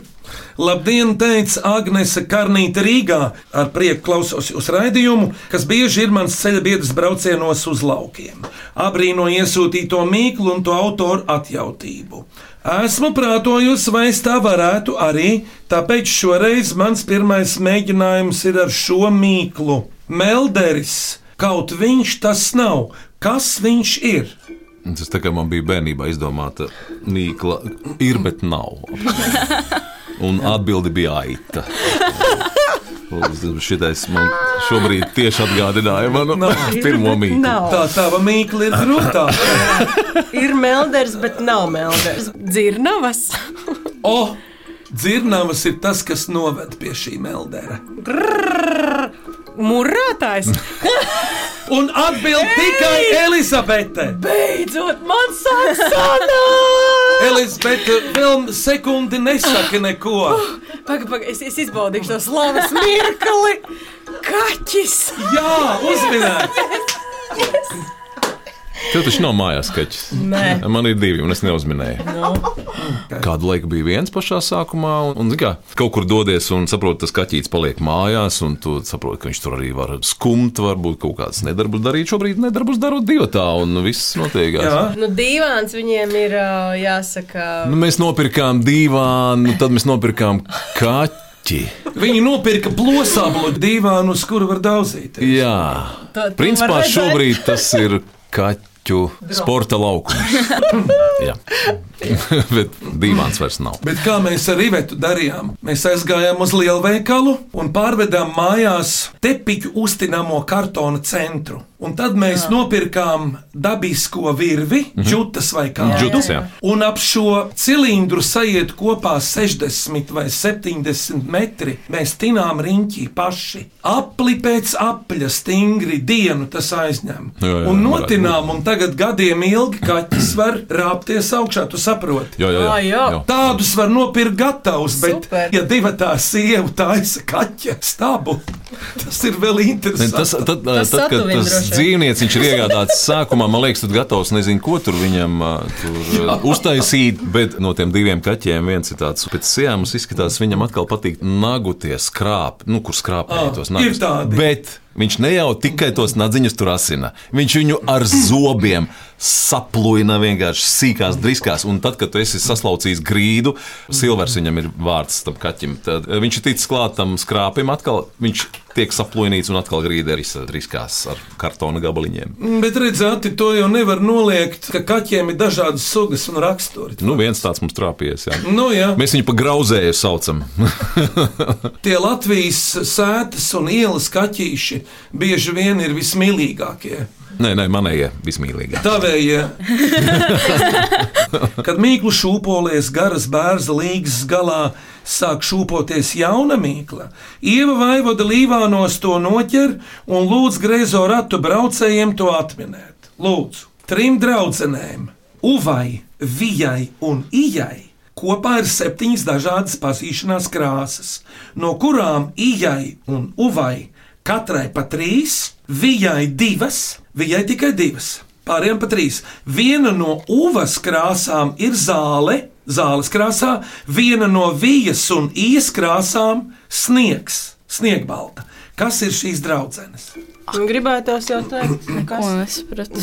Speaker 3: Labdien, teica Agnese Karnīte Rīgā. Ar prieku klausos jūsu raidījumu, kas bieži ir mans ceļa biedrs braucienos uz laukiem. Abrīno iesūtīto mīklu un to autoru atjautību. Esmu prātojusi, vai es tā varētu arī, tāpēc šoreiz mans pirmais mēģinājums ir ar šo mīklu. Melderis, kaut viņš tas nav. Kas viņš ir?
Speaker 5: Tas tā kā man bija bērnībā izdomāta mīkla, ir, bet nav. Un atbildi bija aita. Šitais man šobrīd tieši atgādināja manu pirmo mīklu.
Speaker 4: Nav.
Speaker 3: Tā tava mīkla ir grūtā.
Speaker 4: Ir melders, bet nav melders. Dzirnavas.
Speaker 3: O, dzirnavas ir tas, kas noved pie šī meldera.
Speaker 4: Murātājs.
Speaker 3: Un atbild tikai Elizabete.
Speaker 4: Beidzot, man sāk sanākt!
Speaker 3: Elizabete vēl sekundi nesaka neko.
Speaker 4: Pagaid, pagaid, es, es izbaudīšu to slavas mirkli. Kaķis!
Speaker 3: Jā, uzminēt!
Speaker 5: Tev taču nav mājās skaķis.
Speaker 4: Nē.
Speaker 5: Man ir divi, un es neuzminēju. Kādu laiku bija viens pašā sākumā, un, un kā, kaut kur dodies un saproti, tas kaķis paliek mājās, un tu saproti, ka viņš tur arī var skumt, varbūt kaut kādas nedarbus darīt. Šobrīd nedarbus darot divi tā, un viss notiek.
Speaker 3: Jā.
Speaker 4: Nu, dīvāns viņiem ir jāsaka.
Speaker 5: Nu, mēs nopirkām divānu, tad mēs nopirkām kaķi.
Speaker 3: Viņi nopirka plosāblu divānu, uz kuru var daudzīt.
Speaker 5: Jā,
Speaker 4: To- to
Speaker 5: principā šobrīd tas ir kaķu sporta laukums. Jā, bet dīvains vairs nav.
Speaker 3: Bet kā mēs ar Ivetu darījām? Mēs aizgājām uz lielveikalu un pārvedām mājās tepiņu uztināmo kartona centru. Un tad mēs Jā. nopirkām dabisko virvi,
Speaker 5: Mhm.
Speaker 3: džutas vai kādu.
Speaker 5: Džutas, jā.
Speaker 3: Un ap šo cilindru sajiet kopā 60 vai 70 metri. Mēs tinām riņķī paši. Apli pēc apļa stingri dienu tas aizņem.
Speaker 5: Jā, jā,
Speaker 3: un notinām, un tagad gadiem ilgi kaķis var rāpties augšā, tu saproti.
Speaker 5: Jā, jā, jā.
Speaker 4: Ā, jā.
Speaker 5: jā.
Speaker 3: Tādus var nopirkt gatavus, bet,
Speaker 4: Super.
Speaker 3: ja divi tā sieva taisa kaķa stabu, tas ir vēl interesanti.
Speaker 5: Tas, tad, tad,
Speaker 4: Tas
Speaker 5: tad kad tas dzīvnieks ir iegādāts sākumā, man liekas, tad gatavs nezinu, ko tur viņam ā, tur, ā, uztaisīt. Bet no tiem diviem kaķiem viens ir tāds, pēc sijām izskatās, viņam atkal patīk naguties, skrāp, nu, kur skrāpēt
Speaker 3: Ā,
Speaker 5: tos
Speaker 3: ir
Speaker 5: nagus.
Speaker 3: tādi.
Speaker 5: Bet Viņš ne jau tikai tos nadziņus tur asina, viņš viņu ar zobiem saplūina vienkārši sīkās driskās. Un tad, kad tu esi saslaucījis grīdu, Silvers viņam ir vārds tam kaķim, tad viņš ir ticis klāt tam skrāpim atkal. Viņš tiek saplūnīts un atkal grīda ir driskās ar kartona gabaliņiem.
Speaker 3: Bet redziet, to jau nevar noliegt, ka kaķiem ir dažādas sugas un raksturi.
Speaker 5: Nu, viens tāds mums trāpījies. Jā.
Speaker 3: Nu, jā.
Speaker 5: Mēs viņu pa grauzēju saucam.
Speaker 3: Tie Latvijas sētas un ielas kaķīši bieži vien ir vismīļākie.
Speaker 5: Nē, nē, manējie vismīļākie.
Speaker 3: Tavējie. Kad mīklu šūpolēs garas bērza līgas galā sāk šūpoties jauna mīkla, Ieva Vaivoda līvānos to noķer un lūdz grēzo ratu braucējiem to atminēt. Lūdzu, trim draudzenēm, Uvai, Vijai un Ijai. Kopā ir septiņas dažādas pazīšanās krāsas, no kurām Ijai un Uvai katrai pa trīs, Vijai divas, Vijai tikai divas, pārējiem pa trīs. Viena no uvas krāsām ir zāle, zāles krāsā, viena no vijas un ijas krāsām - sniegs, sniegbalta. Kas ir šīs draudzenes?
Speaker 4: Gribētos jau teikt,
Speaker 6: Ko nesapratu?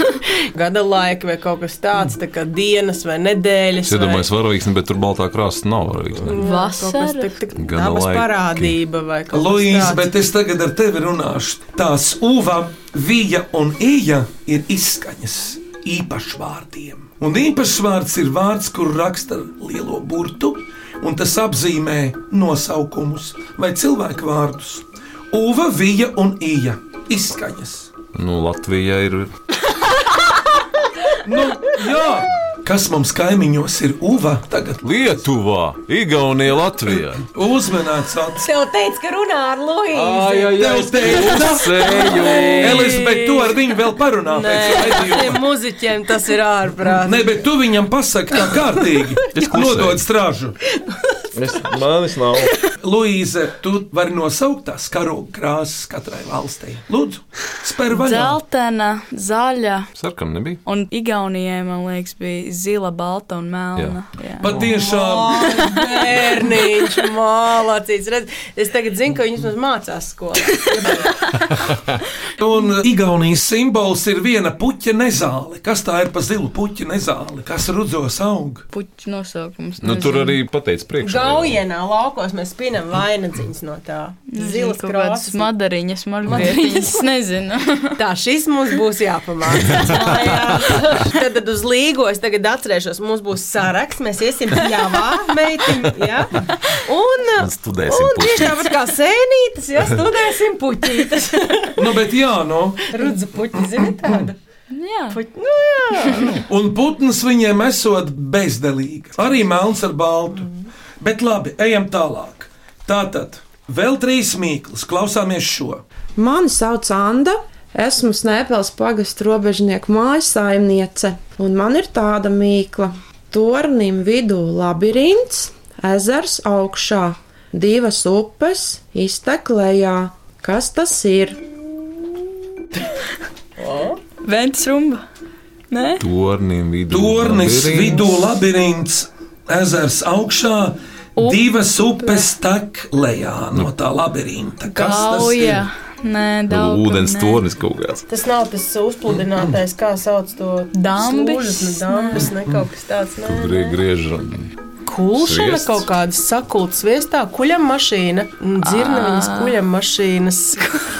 Speaker 4: gada laika vai kaut kas tāds, tā kā dienas vai nedēļas.
Speaker 5: Es iedomājos, varavīksni, bet tur baltā krāsa nav varavīksni.
Speaker 6: Vasara.
Speaker 5: Gada
Speaker 4: Dabas
Speaker 5: laiki.
Speaker 4: parādība vai kaut kas
Speaker 3: Luīza,
Speaker 4: tāds.
Speaker 3: bet es tagad ar tevi runāšu. Tās uva, vija un ija ir izskaņas īpašvārdiem. Un īpašvārds ir vārds, kur raksta lielo burtu, un tas apzīmē nosaukumus vai cilvēku vārdus. Uva, vija un ija izskaņas.
Speaker 5: Nu, Latvija ir.
Speaker 3: Nu, jā, kas mums kaimiņos ir uva tagad?
Speaker 5: Lietuvā, Igaunijā, Latvijā.
Speaker 3: Uzmanīts acis.
Speaker 4: Tev teica, ka runā ar Luīzu.
Speaker 3: Tev teica,
Speaker 5: Seju.
Speaker 3: Elizabete, tu ar viņu vēl parunā
Speaker 4: Nē,
Speaker 3: pēc
Speaker 4: muziķiem tas ir ārprāts.
Speaker 3: Nē, bet tu viņam pasaki tā kārtīgi.
Speaker 5: Es.
Speaker 3: Nodod strāžu.
Speaker 5: Es, manis nav.
Speaker 3: Luīze, tu vari nosaukt tās karoga krāsas katrai valstī. Lūdzu, spēr vaļā.
Speaker 6: Zeltaina, zaļa.
Speaker 5: Sarkana nebija.
Speaker 6: Un Igaunijai, man liekas, bija zila, balta un melna. Jā.
Speaker 3: Patiešām.
Speaker 4: Bērniņš, mālācīts. Redz, Es tagad zinu, ka viņas mums mācās skolā.
Speaker 3: Un Igaunijas simbols ir viena puķa nezāle. Kas tā ir pa zilu puķa nezāle? Kas rudzos aug?
Speaker 6: Puķu nosaukums.
Speaker 5: Nu, tur arī pateica priekšā.
Speaker 4: Gaujienā laukos mēs spinam vainadziņas no tā. Zilas krāsas.
Speaker 6: Madariņas, margariņas, nezinu.
Speaker 4: Tā, šis mums būs jāpamācās. mājās. tad, tad uz līgo es tagad atcerēšos, mums būs saraksts, mēs iesim pļāvā, meitiņ, ja? Un,
Speaker 5: Un studēsim
Speaker 4: un tieši tāpat kā sēnītes, ja studēsim puķītes.
Speaker 3: Nu, bet jā, nu.
Speaker 4: Rudzu puķi, zini tādu?
Speaker 6: Jā.
Speaker 4: Puķi, nu jā.
Speaker 3: Un putns viņiem esot bezdelīgs. Arī melns ar baltu. Bet labi, ejam tālāk. Tātad, vēl trīs mīklas, klausāmies šo.
Speaker 11: Mani sauc Anna. Esmu Snēpels pagastu robežnieku mājas saimniece, un man ir tāda mīkla. Tornim vidū labirints, ezers augšā, divas upes iztek lejā. Kas tas ir?
Speaker 6: Ventas rumba. Nē,
Speaker 5: Tornim vidū.
Speaker 3: Tornis
Speaker 5: labirints.
Speaker 3: vidū labirints, ezers augšā, divas upes tek lejā no tā labirinta. Kas tas ir?
Speaker 6: gauja. Nē, daudz.
Speaker 5: Ūdens tornis kaut kāds.
Speaker 4: Tas nav tas uzpludinātais, kā sauc to
Speaker 6: Dambis?
Speaker 4: Ne dambis, ne kaut kas tāds. Nē, nē.
Speaker 5: Grie- Griežam.
Speaker 4: Kulšana
Speaker 5: Sviests?
Speaker 4: kaut kāda sakulta sviestā, kuļam mašīna, dzirnaviņas kuļam mašīnas.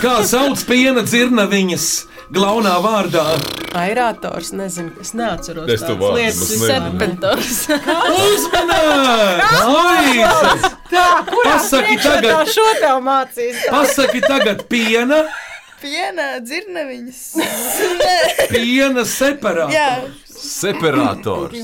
Speaker 3: Kā sauc piena dzirnaviņas galvenā vārdā?
Speaker 4: Aerators, nezinu, es neatceros.
Speaker 5: Es to vārdu
Speaker 4: lietas.
Speaker 6: Serpentors.
Speaker 3: Luīze!
Speaker 4: Tā,
Speaker 3: Pasaki tagad.
Speaker 4: tā šo tev mācīs?
Speaker 3: Pasaki tagad piena,
Speaker 6: Piena, dzirnaviņas.
Speaker 3: piena separāta.
Speaker 5: Separators.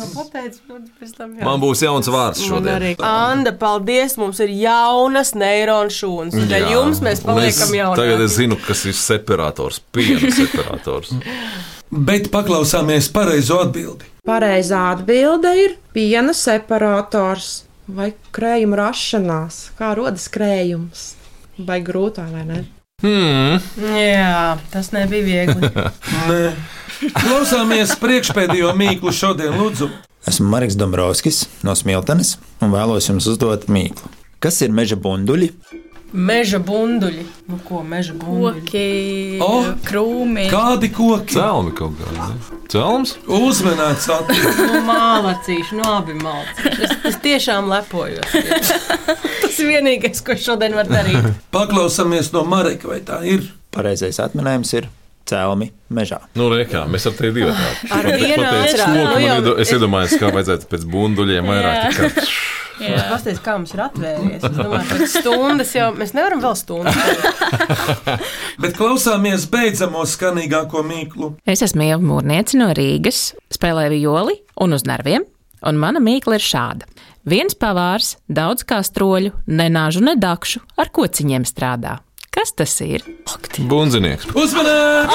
Speaker 5: Man būs jauns vārds šodien.
Speaker 4: Anda, paldies! Mums ir jaunas neironu šūnas.
Speaker 5: Jā.
Speaker 4: jums mēs paliekam jauni.
Speaker 5: Tagad es zinu, kas ir separators. Piena separators.
Speaker 3: Bet paklausāmies pareizo atbildi.
Speaker 11: Pareizā atbilde ir piena separators vai krējuma rašanās. Kā rodas krējums? Vai grūtā vai ne?
Speaker 5: Hmm.
Speaker 4: Jā, tas nebija viegli.
Speaker 3: Klausāmies priekšpēdējo mīklu šodien, Lūdzu.
Speaker 12: Esmu Marks Dombrovskis no Smiltenes un vēlos jums uzdot mīklu. Kas ir meža bunduļi?
Speaker 4: Meža bunduļi. Nu, ko meža bunduļi?
Speaker 6: Koki,
Speaker 3: O,
Speaker 6: krūmi.
Speaker 3: Kādi koki?
Speaker 5: Cēlmi kaut kādi. Cēlums?
Speaker 3: Uzmanīts, attīstīt.
Speaker 4: Nu, mālacīši, nu abi mālacīši. Es, es tiešām lepojos. Tas vienīgais, ko šodien varu darīt.
Speaker 3: Paklausāmies no Mareka, vai tā ir?
Speaker 12: Pareizais atminējums ir cēlmi mežā.
Speaker 5: Nu, rekā, mēs ar tevi divi tādi.
Speaker 4: Ar vienu ātrāk, nu
Speaker 5: Es iedomājos, kā vajadzētu pēc bunduļiem vairāk.
Speaker 4: Pastāstiet, kā mums ir atvērties. Es domāju, ka stundas jau mēs nevaram vēl stundu.
Speaker 3: Bet klausāmies beidzamo skanīgāko mīklu.
Speaker 13: Es esmu Ieva Mūrniece no Rīgas, spēlēju violi un uz nerviem, un mana mīkla ir šāda. Viens pavārs, daudz kā stroļu, nenāžu, nedakšu, ar kociņiem strādā. Kas tas ir?
Speaker 5: Bundzinieks.
Speaker 3: Uzmanīt!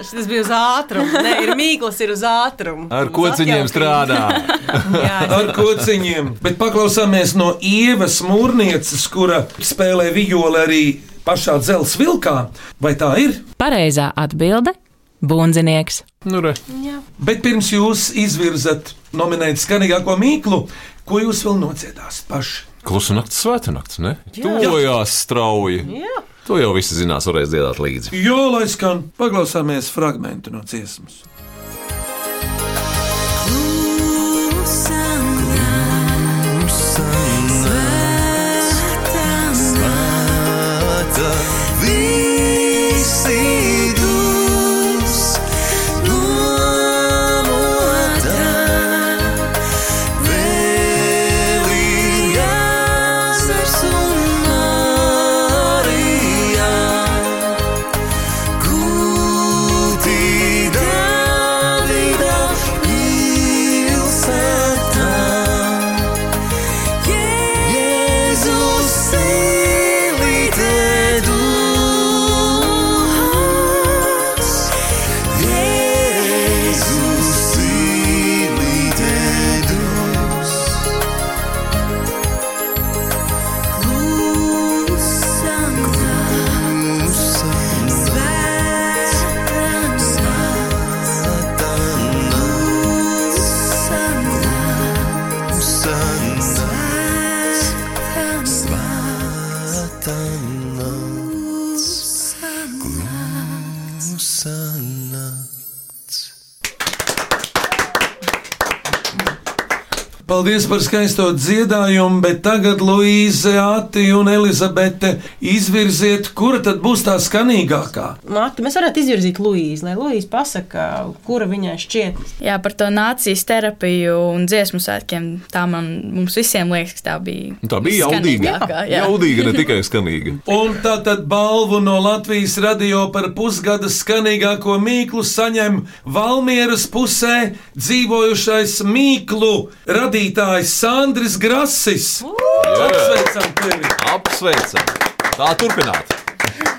Speaker 4: Tas bija uz ātrumu. Nē, ir mīklas, ir uz ātrumu.
Speaker 5: Ar kociņiem strādā.
Speaker 3: Ar kociņiem. Bet paklausāmies no Ievas mūrnieces, kura spēlē violi arī pašā dzelzceļa vilkā. Vai tā ir?
Speaker 13: Pareizā atbilde - bundzinieks.
Speaker 5: Nu.
Speaker 3: Bet pirms jūs izvirzat nominēt skanīgāko mīklu, ko jūs vēl nociedāsiet paši?
Speaker 5: Klusa naktis, svēta naktis, ne?
Speaker 3: Jā.
Speaker 5: Tojās strauji.
Speaker 4: Jā.
Speaker 5: To jau visi zinās, varēs dziedāt līdzi.
Speaker 3: Jo, lai skan, paklausāmies fragment no dziesmas. Paldies par skaisto dziedājumu, bet tagad Luīze, Ati un Elizabete izvirziet, kura tad būs tā skanīgākā.
Speaker 4: Mati, mēs varētu izvirzīt Luīzi, lai Luīze pasaka, kura viņai šķiet.
Speaker 6: Jā, par to nācijas terapiju un dziesmu svētkiem. Tā man mums visiem liekas, ka tā bija.
Speaker 5: Tā bija jaudīga.
Speaker 6: skanīgākā, jā.
Speaker 5: Jaudīga, ne tikai skanīga.
Speaker 3: Un tā tad balvu no Latvijas radio par pusgada skanīgāko mīklu saņem Valmieras pusē dzīvojušais mīklu radītājs Sandris Grasis. Apsveicam tevi!
Speaker 5: Apsveicam! Tā turpināt!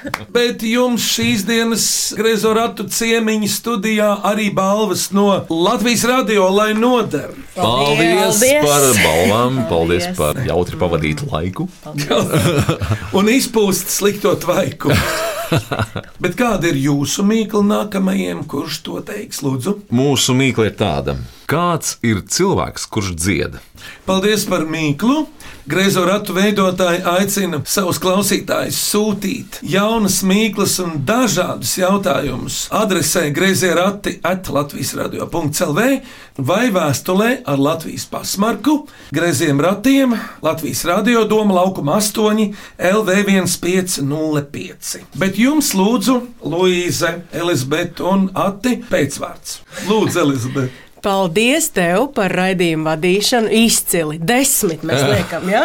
Speaker 3: Bet jums šīs dienas griezo ratu ciemiņa studijā arī balvas no Latvijas radio, lai noder.
Speaker 5: Paldies, par balvām, paldies par jautri pavadītu laiku.
Speaker 3: Un izpūst slikto tvaiku. Bet kāda ir jūsu mīkla nākamajam, kurš to teiks, lūdzu?
Speaker 5: Mūsu mīkla ir tāda. Kāds ir cilvēks, kurš dzied?
Speaker 3: Paldies par mīklu! Griezo ratu veidotāji aicina savus klausītājus sūtīt jaunas mīklas un dažādus jautājumus. Adresē griezie rati at Latvijas radio.clv vai vēstulē ar Latvijas pasmarku grieziem ratiem Latvijas radio doma laukuma 8 LV1505. Bet jums lūdzu Luīze, Elizabete un Ati pēcvārds. Lūdzu, Elizabete!
Speaker 4: Paldies tev par raidījumu vadīšanu. Izcili. Desmit mēs liekam, jā?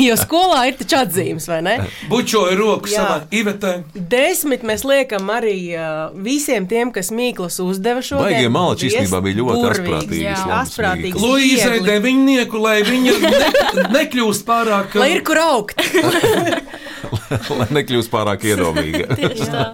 Speaker 4: jo skolā ir taču atzīmes, vai ne?
Speaker 3: Bučoju roku
Speaker 4: Jā.
Speaker 3: savā ivetē.
Speaker 4: Desmit mēs liekam arī visiem tiem, kas mīklas uzdeva šo
Speaker 5: Baigie malači īstenībā bija ļoti asprātīgi, labas
Speaker 4: Asprātīgi.
Speaker 3: Luīzai deviņnieku, lai viņa ne, nekļūst pārāk.
Speaker 4: Lai ir kur augt.
Speaker 5: Lai nekļūst pārāk iedomīga.
Speaker 4: Tieši tā.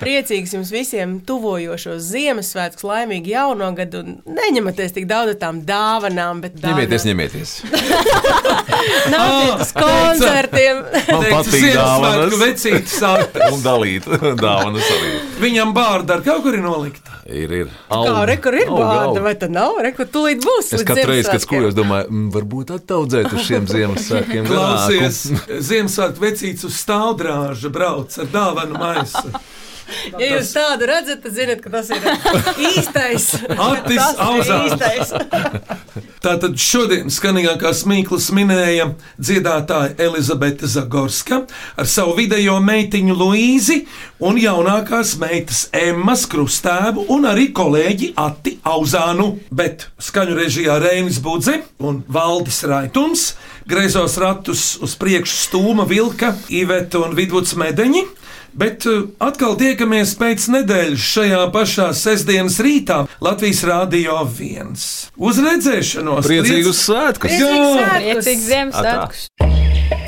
Speaker 4: Priecīgs jums visiem tuvojošos Ziemassvētkus, laimīgi jauno gadu un neņematies tik daudz tām dāvanām, bet
Speaker 5: Ņemieties, ņemieties.
Speaker 4: Nāciet uz koncertiem.
Speaker 5: Man patīk dāvanas.
Speaker 3: Vecītis sāk
Speaker 5: Un dalīt dāvanas arī.
Speaker 3: Viņam bārda ar kaut kur ir nolikta.
Speaker 5: ir. ir.
Speaker 4: Kā rekur ir
Speaker 5: Auga,
Speaker 4: bāda,
Speaker 5: auga.
Speaker 4: vai tā nav? Rekur tūlīt būs.
Speaker 5: Es
Speaker 4: līdz
Speaker 5: katru reizi, kad
Speaker 4: Ziemassvētkiem.
Speaker 5: skojos, domāju, "Mm, varbūt attaudzēt uz šiem Ziemassvētkiem.
Speaker 3: Klausies,
Speaker 5: garāku."
Speaker 3: Ziemassvētku vecīts uz stāvdrāža brauc ar dāvanu maisu.
Speaker 4: Ja jūs tādu redzat, tad zinat, ka tas ir īstais.
Speaker 3: Atis
Speaker 4: Tas ir
Speaker 3: auzā.
Speaker 4: īstais.
Speaker 3: Tātad šodien skanīgākās mīklas minēja dziedātāja Elizabete Zagorska ar savu video meitiņu Luīzi un jaunākās meitas Emmas Krustēvu un arī kolēģi Ati Auzānu. Bet skaņu režijā Rēnis Budze un Valdis Raitums, greizos ratus uz priekšu stūma vilka Iveta un Vidvuds Medeņi. Bet uh, atkal tiekamies pēc nedēļas šajā pašā sestdienas rītā Latvijas Rādio 1. Uz redzēšanos!
Speaker 5: Priecīgus svētkus!
Speaker 3: Jā!
Speaker 6: Priecīgs Ziemassvētkus!